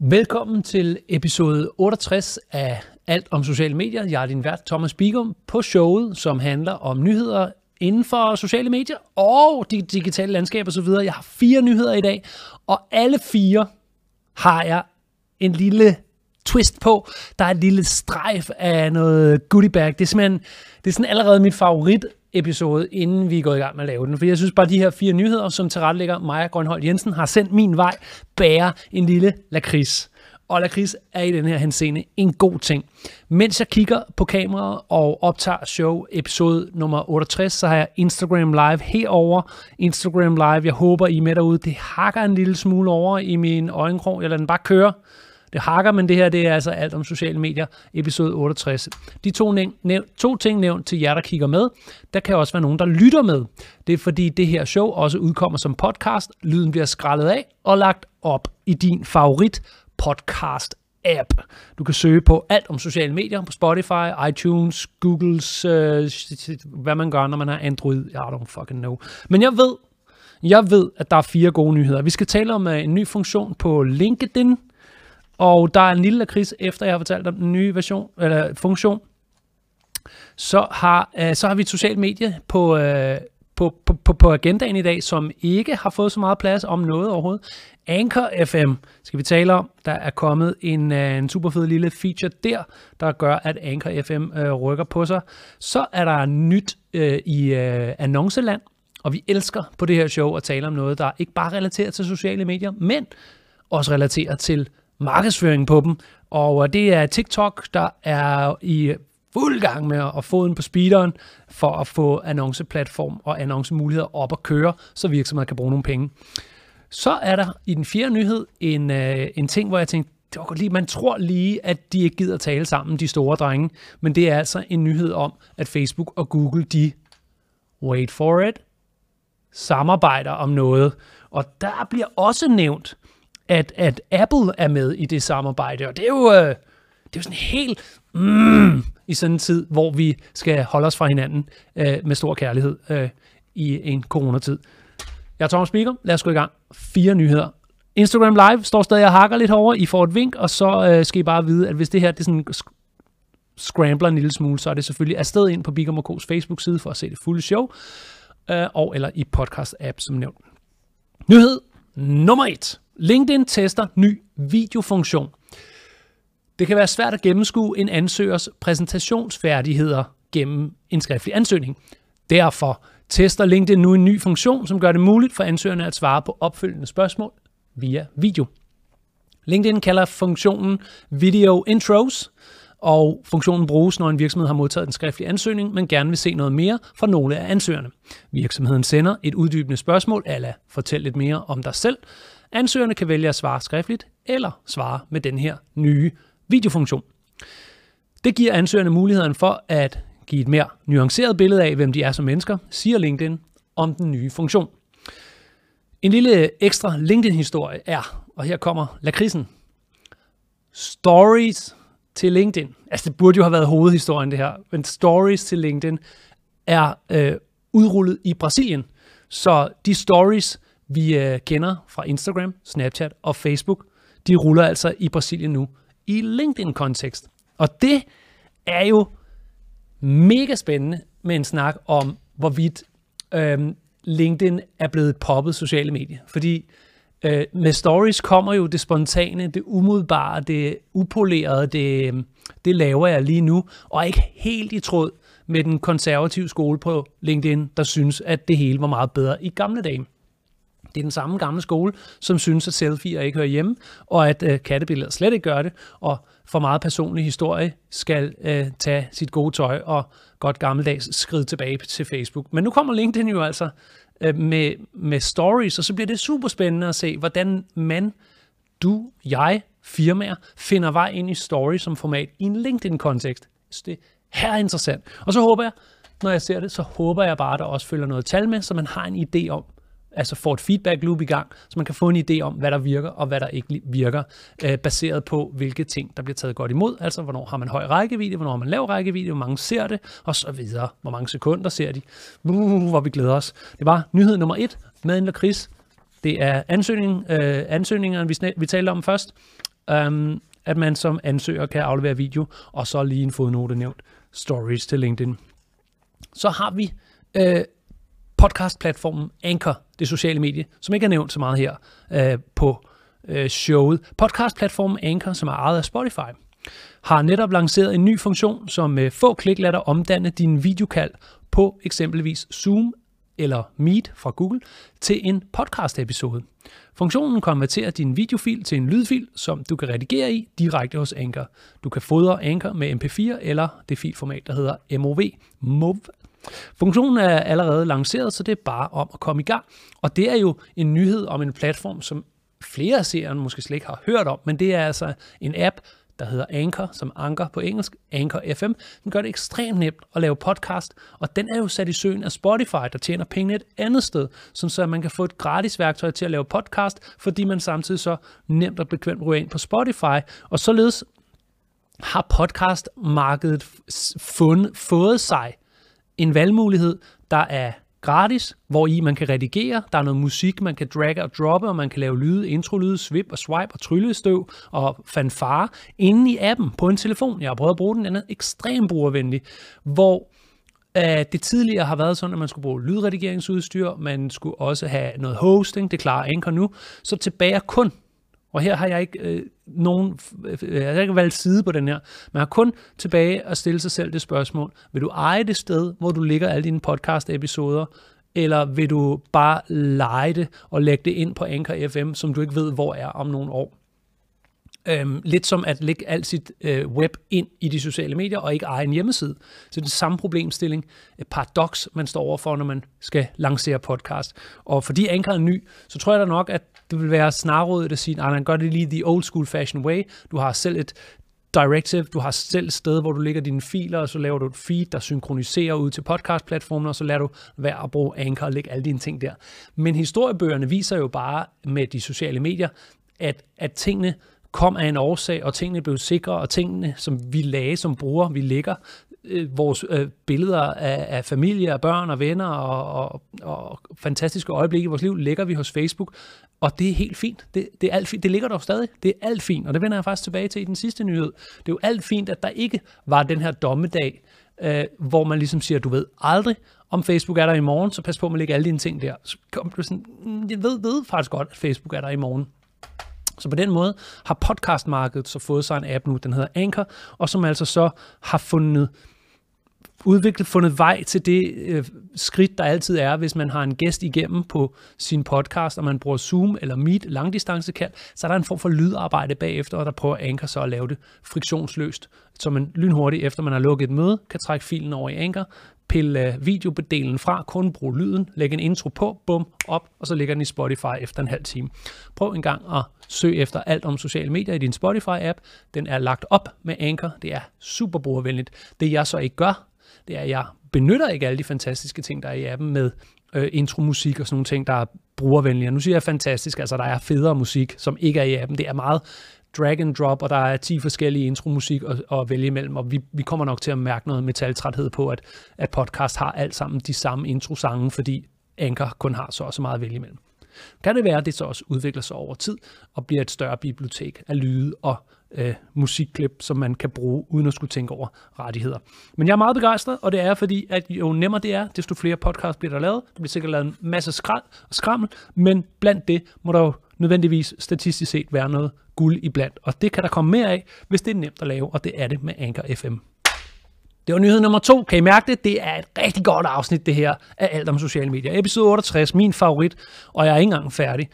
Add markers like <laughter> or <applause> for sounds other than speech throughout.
Velkommen til episode 68 af Alt om sociale medier. Jeg er din vært, Thomas Bigum, på showet, som handler om nyheder inden for sociale medier og de digitale landskaber osv. Jeg har fire nyheder i dag, og alle fire har jeg en lille twist på. Der er et lille strejf af noget goodie bag. Det er simpelthen det er sådan allerede mit favorit episode, inden vi går i gang med at lave den. For jeg synes bare, at de her fire nyheder, som tilrettelægger Maja Grønhold Jensen, har sendt min vej, bærer en lille lakrids. Og lakrids er i den her henseende en god ting. Mens jeg kigger på kameraet og optager show episode nummer 68, så har jeg Instagram Live herover. Instagram Live, jeg håber I er med derude. Det hakker en lille smule over i min øjenkrog. Jeg lader den bare køre. Det hakker, men det her det er altså alt om sociale medier, episode 68. De to, næv- to ting nævnt til jer, der kigger med. Der kan også være nogen, der lytter med. Det er fordi det her show også udkommer som podcast. Lyden bliver skrællet af og lagt op i din favorit podcast app. Du kan søge på alt om sociale medier på Spotify, iTunes, Googles, øh, hvad man gør, når man har Android. I don't fucking know. Men jeg ved, jeg ved, at der er fire gode nyheder. Vi skal tale om øh, en ny funktion på LinkedIn, og der er en lille kris efter jeg har fortalt om den nye version, eller funktion. Så har, øh, så har vi et socialt medie på, øh, på, på, på, på agendaen i dag, som ikke har fået så meget plads om noget overhovedet. Anchor FM skal vi tale om. Der er kommet en, øh, en super fed lille feature der, der gør, at Anchor FM øh, rykker på sig. Så er der nyt øh, i øh, annonceland, og vi elsker på det her show at tale om noget, der ikke bare relaterer til sociale medier, men også relaterer til markedsføring på dem. Og øh, det er TikTok, der er i fuld gang med at få den på speederen for at få annonceplatform og annoncemuligheder op at køre, så virksomheder kan bruge nogle penge. Så er der i den fjerde nyhed en, øh, en ting, hvor jeg tænkte, det var godt lige, man tror lige, at de ikke gider tale sammen, de store drenge, men det er altså en nyhed om, at Facebook og Google, de, wait for it, samarbejder om noget. Og der bliver også nævnt, at, at Apple er med i det samarbejde, og det er jo, øh, det er jo sådan helt mm, i sådan en tid, hvor vi skal holde os fra hinanden øh, med stor kærlighed øh, i en coronatid. Jeg er Thomas Speaker. Lad os gå i gang. Fire nyheder. Instagram Live står stadig og hakker lidt over. I får et vink, og så øh, skal I bare vide, at hvis det her det sådan scrambler en lille smule, så er det selvfølgelig afsted ind på Bigum K's Facebook-side for at se det fulde show, øh, og eller i podcast-app som nævnt. Nyhed nummer et. LinkedIn tester ny videofunktion. Det kan være svært at gennemskue en ansøgers præsentationsfærdigheder gennem en skriftlig ansøgning. Derfor tester LinkedIn nu en ny funktion, som gør det muligt for ansøgerne at svare på opfølgende spørgsmål via video. LinkedIn kalder funktionen Video Intros, og funktionen bruges, når en virksomhed har modtaget en skriftlig ansøgning, men gerne vil se noget mere fra nogle af ansøgerne. Virksomheden sender et uddybende spørgsmål, eller fortæl lidt mere om dig selv. Ansøgerne kan vælge at svare skriftligt, eller svare med den her nye videofunktion. Det giver ansøgerne muligheden for at give et mere nuanceret billede af, hvem de er som mennesker, siger LinkedIn om den nye funktion. En lille ekstra LinkedIn-historie er, og her kommer lakrisen, stories til LinkedIn. Altså det burde jo have været hovedhistorien det her, men stories til LinkedIn er øh, udrullet i Brasilien. Så de stories, vi øh, kender fra Instagram, Snapchat og Facebook, de ruller altså i Brasilien nu i LinkedIn-kontekst. Og det er jo mega spændende med en snak om, hvorvidt øh, LinkedIn er blevet et poppet sociale medie. Fordi øh, med stories kommer jo det spontane, det umiddelbare, det upolerede, det, øhm, det laver jeg lige nu, og er ikke helt i tråd med den konservative skole på LinkedIn, der synes, at det hele var meget bedre i gamle dage. Det er den samme gamle skole, som synes, at selfie'er ikke hører hjemme, og at øh, kattebilleder slet ikke gør det, og for meget personlig historie skal øh, tage sit gode tøj og godt gammeldags skride tilbage til Facebook. Men nu kommer LinkedIn jo altså øh, med, med stories, og så bliver det super spændende at se, hvordan man, du, jeg, firmaer finder vej ind i story som format i en LinkedIn-kontekst. Så det her er interessant. Og så håber jeg, når jeg ser det, så håber jeg bare, at der også følger noget tal med, så man har en idé om, altså får et feedback loop i gang, så man kan få en idé om, hvad der virker og hvad der ikke virker, øh, baseret på, hvilke ting, der bliver taget godt imod. Altså, hvornår har man høj rækkevidde, hvornår har man lav rækkevidde, hvor mange ser det, og så videre. Hvor mange sekunder ser de, uh, hvor vi glæder os. Det var nyhed nummer et med en lakrids. Det er ansøgning, øh, ansøgningerne, vi, vi talte om først. um, at man som ansøger kan aflevere video, og så lige en fodnote nævnt stories til LinkedIn. Så har vi øh, podcastplatformen Anchor, det sociale medie, som ikke er nævnt så meget her øh, på øh, showet. Podcastplatformen Anchor, som er ejet af Spotify, har netop lanceret en ny funktion, som med få klik lader dig omdanne din videokald på eksempelvis Zoom eller Meet fra Google til en podcast-episode. Funktionen konverterer din videofil til en lydfil, som du kan redigere i direkte hos Anchor. Du kan fodre Anchor med MP4 eller det filformat, der hedder MOV. MOV. Funktionen er allerede lanceret, så det er bare om at komme i gang. Og det er jo en nyhed om en platform, som flere af seerne måske slet ikke har hørt om, men det er altså en app, der hedder Anchor, som anker på engelsk, Anchor FM. Den gør det ekstremt nemt at lave podcast, og den er jo sat i søen af Spotify, der tjener penge et andet sted, så man kan få et gratis værktøj til at lave podcast, fordi man samtidig så nemt og bekvemt ryger ind på Spotify, og således har podcastmarkedet fund, fået sig en valgmulighed, der er gratis, hvor i man kan redigere. Der er noget musik, man kan dragge og droppe, og man kan lave lyde, introlyde, svip og swipe og tryllestøv og fanfare inde i appen på en telefon. Jeg har prøvet at bruge den, den er ekstremt brugervenlig, hvor øh, det tidligere har været sådan, at man skulle bruge lydredigeringsudstyr, man skulle også have noget hosting, det klarer Anchor nu, så tilbage kun og her har jeg ikke øh, nogen, øh, jeg har ikke valgt side på den her, men har kun tilbage at stille sig selv det spørgsmål, vil du eje det sted, hvor du ligger alle dine podcast-episoder, eller vil du bare lege det og lægge det ind på Anchor FM, som du ikke ved, hvor er om nogle år? Øhm, lidt som at lægge alt sit øh, web ind i de sociale medier og ikke eje en hjemmeside. Så det er den samme problemstilling, et paradoks, man står overfor, når man skal lancere podcast. Og fordi Anchor er ny, så tror jeg da nok, at det vil være snarrådet at sige, nej, man gør det lige the old school fashion way. Du har selv et directive, du har selv et sted, hvor du lægger dine filer, og så laver du et feed, der synkroniserer ud til podcastplatformen, og så lader du være at bruge Anchor og lægge alle dine ting der. Men historiebøgerne viser jo bare med de sociale medier, at, at tingene kom af en årsag, og tingene blev sikre, og tingene, som vi lagde som bruger, vi lægger øh, vores øh, billeder af, af familie, og børn og venner og, og, og fantastiske øjeblikke i vores liv, lægger vi hos Facebook, og det er helt fint. Det, det, er alt fint. det ligger der stadig. Det er alt fint, og det vender jeg faktisk tilbage til i den sidste nyhed. Det er jo alt fint, at der ikke var den her dommedag, øh, hvor man ligesom siger, du ved aldrig, om Facebook er der i morgen, så pas på, at man lægger alle dine ting der. Så kom du sådan, mm, jeg ved, ved faktisk godt, at Facebook er der i morgen. Så på den måde har podcastmarkedet så fået sig en app nu, den hedder Anchor, og som altså så har fundet udviklet, fundet vej til det øh, skridt, der altid er, hvis man har en gæst igennem på sin podcast, og man bruger Zoom eller Meet langdistancekald, så er der en form for lydarbejde bagefter, og der prøver Anchor så at lave det friktionsløst, så man lynhurtigt, efter man har lukket et møde, kan trække filen over i Anchor, pille øh, videobedelen fra, kun bruge lyden, lægge en intro på, bum, op, og så ligger den i Spotify efter en halv time. Prøv en gang at søge efter alt om sociale medier i din Spotify-app. Den er lagt op med Anchor. Det er super brugervenligt. Det jeg så ikke gør, det er, at jeg benytter ikke alle de fantastiske ting, der er i appen med øh, intromusik og sådan nogle ting, der er brugervenlige. Nu siger jeg fantastisk, altså der er federe musik, som ikke er i appen. Det er meget drag and drop, og der er 10 forskellige intromusik at, at vælge imellem, og vi, vi kommer nok til at mærke noget metaltræthed på, at, at podcast har alt sammen de samme introsange, fordi Anchor kun har så og så meget at vælge imellem. Kan det være, at det så også udvikler sig over tid og bliver et større bibliotek af lyde og øh, musikklip, som man kan bruge, uden at skulle tænke over rettigheder. Men jeg er meget begejstret, og det er fordi, at jo nemmere det er, desto flere podcasts bliver der lavet. Der bliver sikkert lavet en masse skrald og skrammel, men blandt det må der jo nødvendigvis statistisk set være noget guld iblandt. Og det kan der komme mere af, hvis det er nemt at lave, og det er det med Anchor FM. Det var nyhed nummer to. Kan I mærke det? Det er et rigtig godt afsnit, det her, af alt om sociale medier. Episode 68, min favorit, og jeg er ikke engang færdig.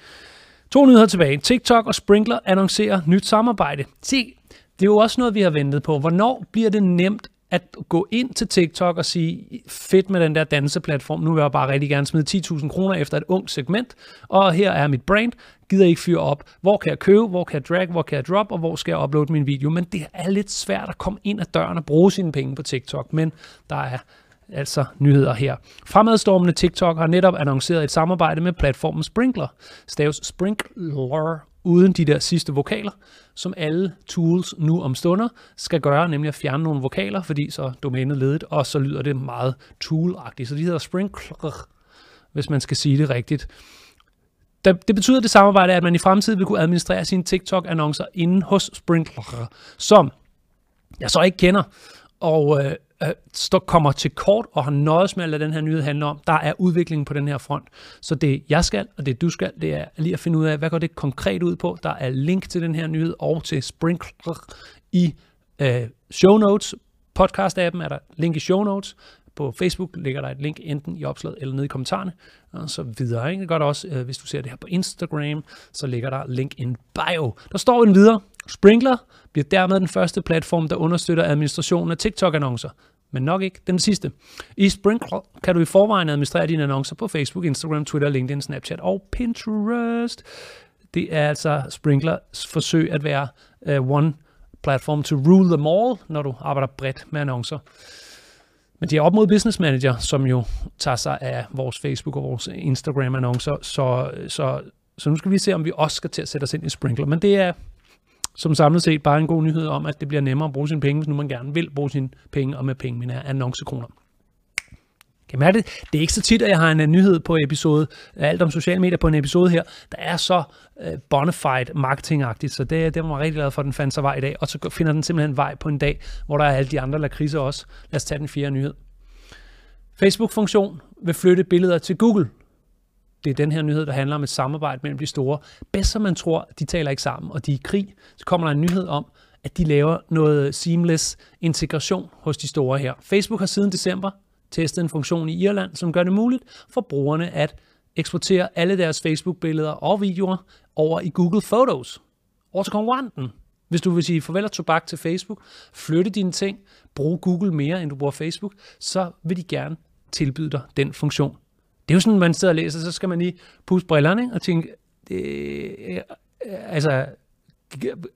To nyheder tilbage. TikTok og Sprinkler annoncerer nyt samarbejde. Se, det er jo også noget, vi har ventet på. Hvornår bliver det nemt at gå ind til TikTok og sige, fedt med den der danseplatform, nu vil jeg bare rigtig gerne smide 10.000 kroner efter et ungt segment, og her er mit brand, gider ikke fyre op. Hvor kan jeg købe, hvor kan jeg drag, hvor kan jeg drop, og hvor skal jeg uploade min video? Men det er lidt svært at komme ind ad døren og bruge sine penge på TikTok, men der er altså nyheder her. Fremadstormende TikTok har netop annonceret et samarbejde med platformen Sprinkler. Staves Sprinkler uden de der sidste vokaler, som alle tools nu om stunder skal gøre, nemlig at fjerne nogle vokaler, fordi så domænet ledet, og så lyder det meget toolagtigt. Så de hedder Sprinkler, hvis man skal sige det rigtigt. det betyder det samarbejde, at man i fremtiden vil kunne administrere sine TikTok-annoncer inden hos Sprinkler, som jeg så ikke kender, og øh, øh, kommer til kort og har nøjes med at lade den her nyhed handle om, der er udviklingen på den her front. Så det jeg skal, og det du skal, det er lige at finde ud af, hvad går det konkret ud på. Der er link til den her nyhed og til Sprinkler i øh, show notes. Podcast-appen er der link i show notes. På Facebook ligger der et link enten i opslaget eller nede i kommentarerne, og så videre. Ikke? Det gør det også, øh, hvis du ser det her på Instagram, så ligger der link in bio. Der står en videre, Sprinkler bliver dermed den første platform, der understøtter administrationen af TikTok-annoncer, men nok ikke den sidste. I Sprinkler kan du i forvejen administrere dine annoncer på Facebook, Instagram, Twitter, LinkedIn, Snapchat og Pinterest. Det er altså Sprinklers forsøg at være uh, one platform to rule them all, når du arbejder bredt med annoncer. Men det er op mod Business Manager, som jo tager sig af vores Facebook og vores Instagram-annoncer, så, så, så nu skal vi se, om vi også skal til at sætte os ind i Sprinkler. Men det er som samlet set bare en god nyhed om, at det bliver nemmere at bruge sine penge, hvis nu man gerne vil bruge sine penge, og med penge men er annoncekroner. Kan er det? Det er ikke så tit, at jeg har en øh, nyhed på episode, øh, alt om sociale medier på en episode her, der er så øh, bonafide marketingagtigt, så det, det var jeg rigtig glad for, at den fandt sig vej i dag, og så finder den simpelthen vej på en dag, hvor der er alle de andre lakridser også. Lad os tage den fjerde nyhed. Facebook-funktion vil flytte billeder til Google det er den her nyhed, der handler om et samarbejde mellem de store. Bedst som man tror, de taler ikke sammen, og de er i krig. Så kommer der en nyhed om, at de laver noget seamless integration hos de store her. Facebook har siden december testet en funktion i Irland, som gør det muligt for brugerne at eksportere alle deres Facebook-billeder og videoer over i Google Photos. Over til konkurrenten. Hvis du vil sige farvel og tobak til Facebook, flytte dine ting, bruge Google mere, end du bruger Facebook, så vil de gerne tilbyde dig den funktion. Det er jo sådan, man sidder og læser, så skal man lige puste brillerne ikke? og tænke, øh, altså,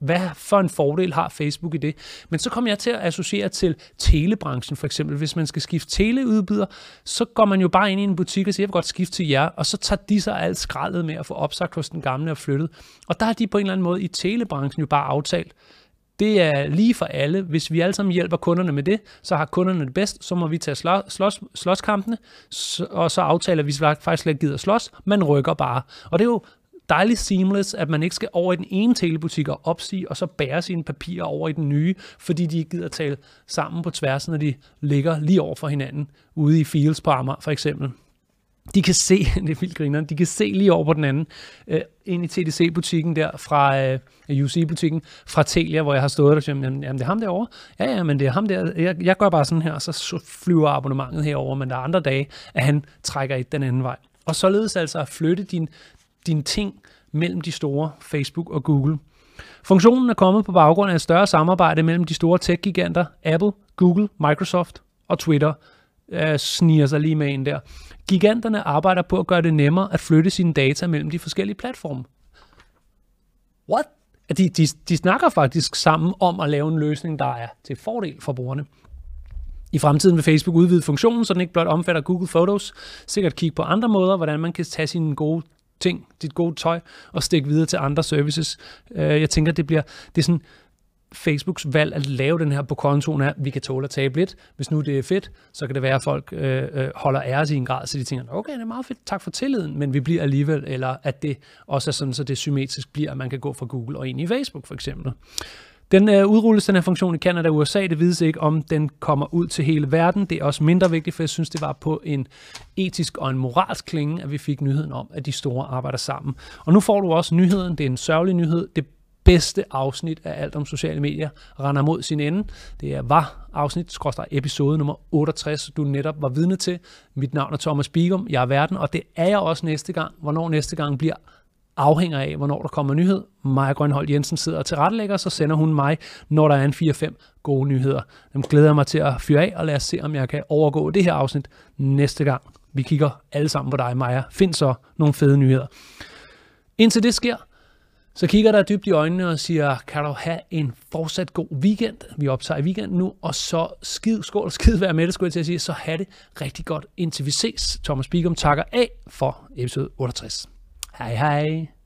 hvad for en fordel har Facebook i det? Men så kommer jeg til at associere til telebranchen for eksempel. Hvis man skal skifte teleudbyder, så går man jo bare ind i en butik og siger, jeg vil godt skifte til jer, og så tager de sig alt skraldet med at få opsagt hos den gamle og flyttet. Og der har de på en eller anden måde i telebranchen jo bare aftalt, det er lige for alle. Hvis vi alle sammen hjælper kunderne med det, så har kunderne det bedst, så må vi tage slås, slås, slåskampene, og så aftaler vi faktisk slet ikke gider slås, man rykker bare. Og det er jo dejligt seamless, at man ikke skal over i den ene telebutik og opsige, og så bære sine papirer over i den nye, fordi de ikke gider tale sammen på tværs, når de ligger lige over for hinanden, ude i Fields på Amager for eksempel de kan se, <laughs> det er vildt grineren, de kan se lige over på den anden, øh, ind i TDC-butikken der, fra øh, UC-butikken, fra Telia, hvor jeg har stået og sagt, jamen, jamen det er ham derovre. Ja, ja, men det er ham der. Jeg, jeg gør bare sådan her, og så flyver abonnementet herover, men der er andre dage, at han trækker i den anden vej. Og således altså at flytte din, dine ting mellem de store Facebook og Google. Funktionen er kommet på baggrund af et større samarbejde mellem de store tech-giganter Apple, Google, Microsoft og Twitter, Jeg sniger sig lige med en der. Giganterne arbejder på at gøre det nemmere at flytte sine data mellem de forskellige platforme. What? De, de, de snakker faktisk sammen om at lave en løsning, der er til fordel for brugerne. I fremtiden vil Facebook udvide funktionen, så den ikke blot omfatter Google Photos. Sikkert kigge på andre måder, hvordan man kan tage sine gode ting, dit gode tøj, og stikke videre til andre services. Øh, jeg tænker, det bliver det er sådan Facebooks valg at lave den her på kontoen er, at vi kan tåle at tabe lidt. Hvis nu det er fedt, så kan det være, at folk øh, øh holder æres i en grad, så de tænker, okay, det er meget fedt, tak for tilliden, men vi bliver alligevel, eller at det også er sådan, så det symmetrisk bliver, at man kan gå fra Google og ind i Facebook for eksempel. Den øh, udrulles den her funktion i Canada og USA. Det vides ikke, om den kommer ud til hele verden. Det er også mindre vigtigt, for jeg synes, det var på en etisk og en moralsk klinge, at vi fik nyheden om, at de store arbejder sammen. Og nu får du også nyheden. Det er en sørgelig nyhed. Det bedste afsnit af alt om sociale medier render mod sin ende. Det er var afsnit, skråstrej episode nummer 68, du netop var vidne til. Mit navn er Thomas Bigum, jeg er verden, og det er jeg også næste gang. Hvornår næste gang bliver afhænger af, hvornår der kommer nyhed. Maja Grønhold Jensen sidder og tilrettelægger, så sender hun mig, når der er en 4-5 gode nyheder. Dem glæder jeg mig til at fyre af, og lad os se, om jeg kan overgå det her afsnit næste gang. Vi kigger alle sammen på dig, Maja. Find så nogle fede nyheder. Indtil det sker, så kigger der dybt i øjnene og siger, kan du have en fortsat god weekend? Vi optager i weekend nu, og så skid, skål, skid være med det, skulle jeg til at sige. Så have det rigtig godt, indtil vi ses. Thomas Bigum takker af for episode 68. 嗨嗨。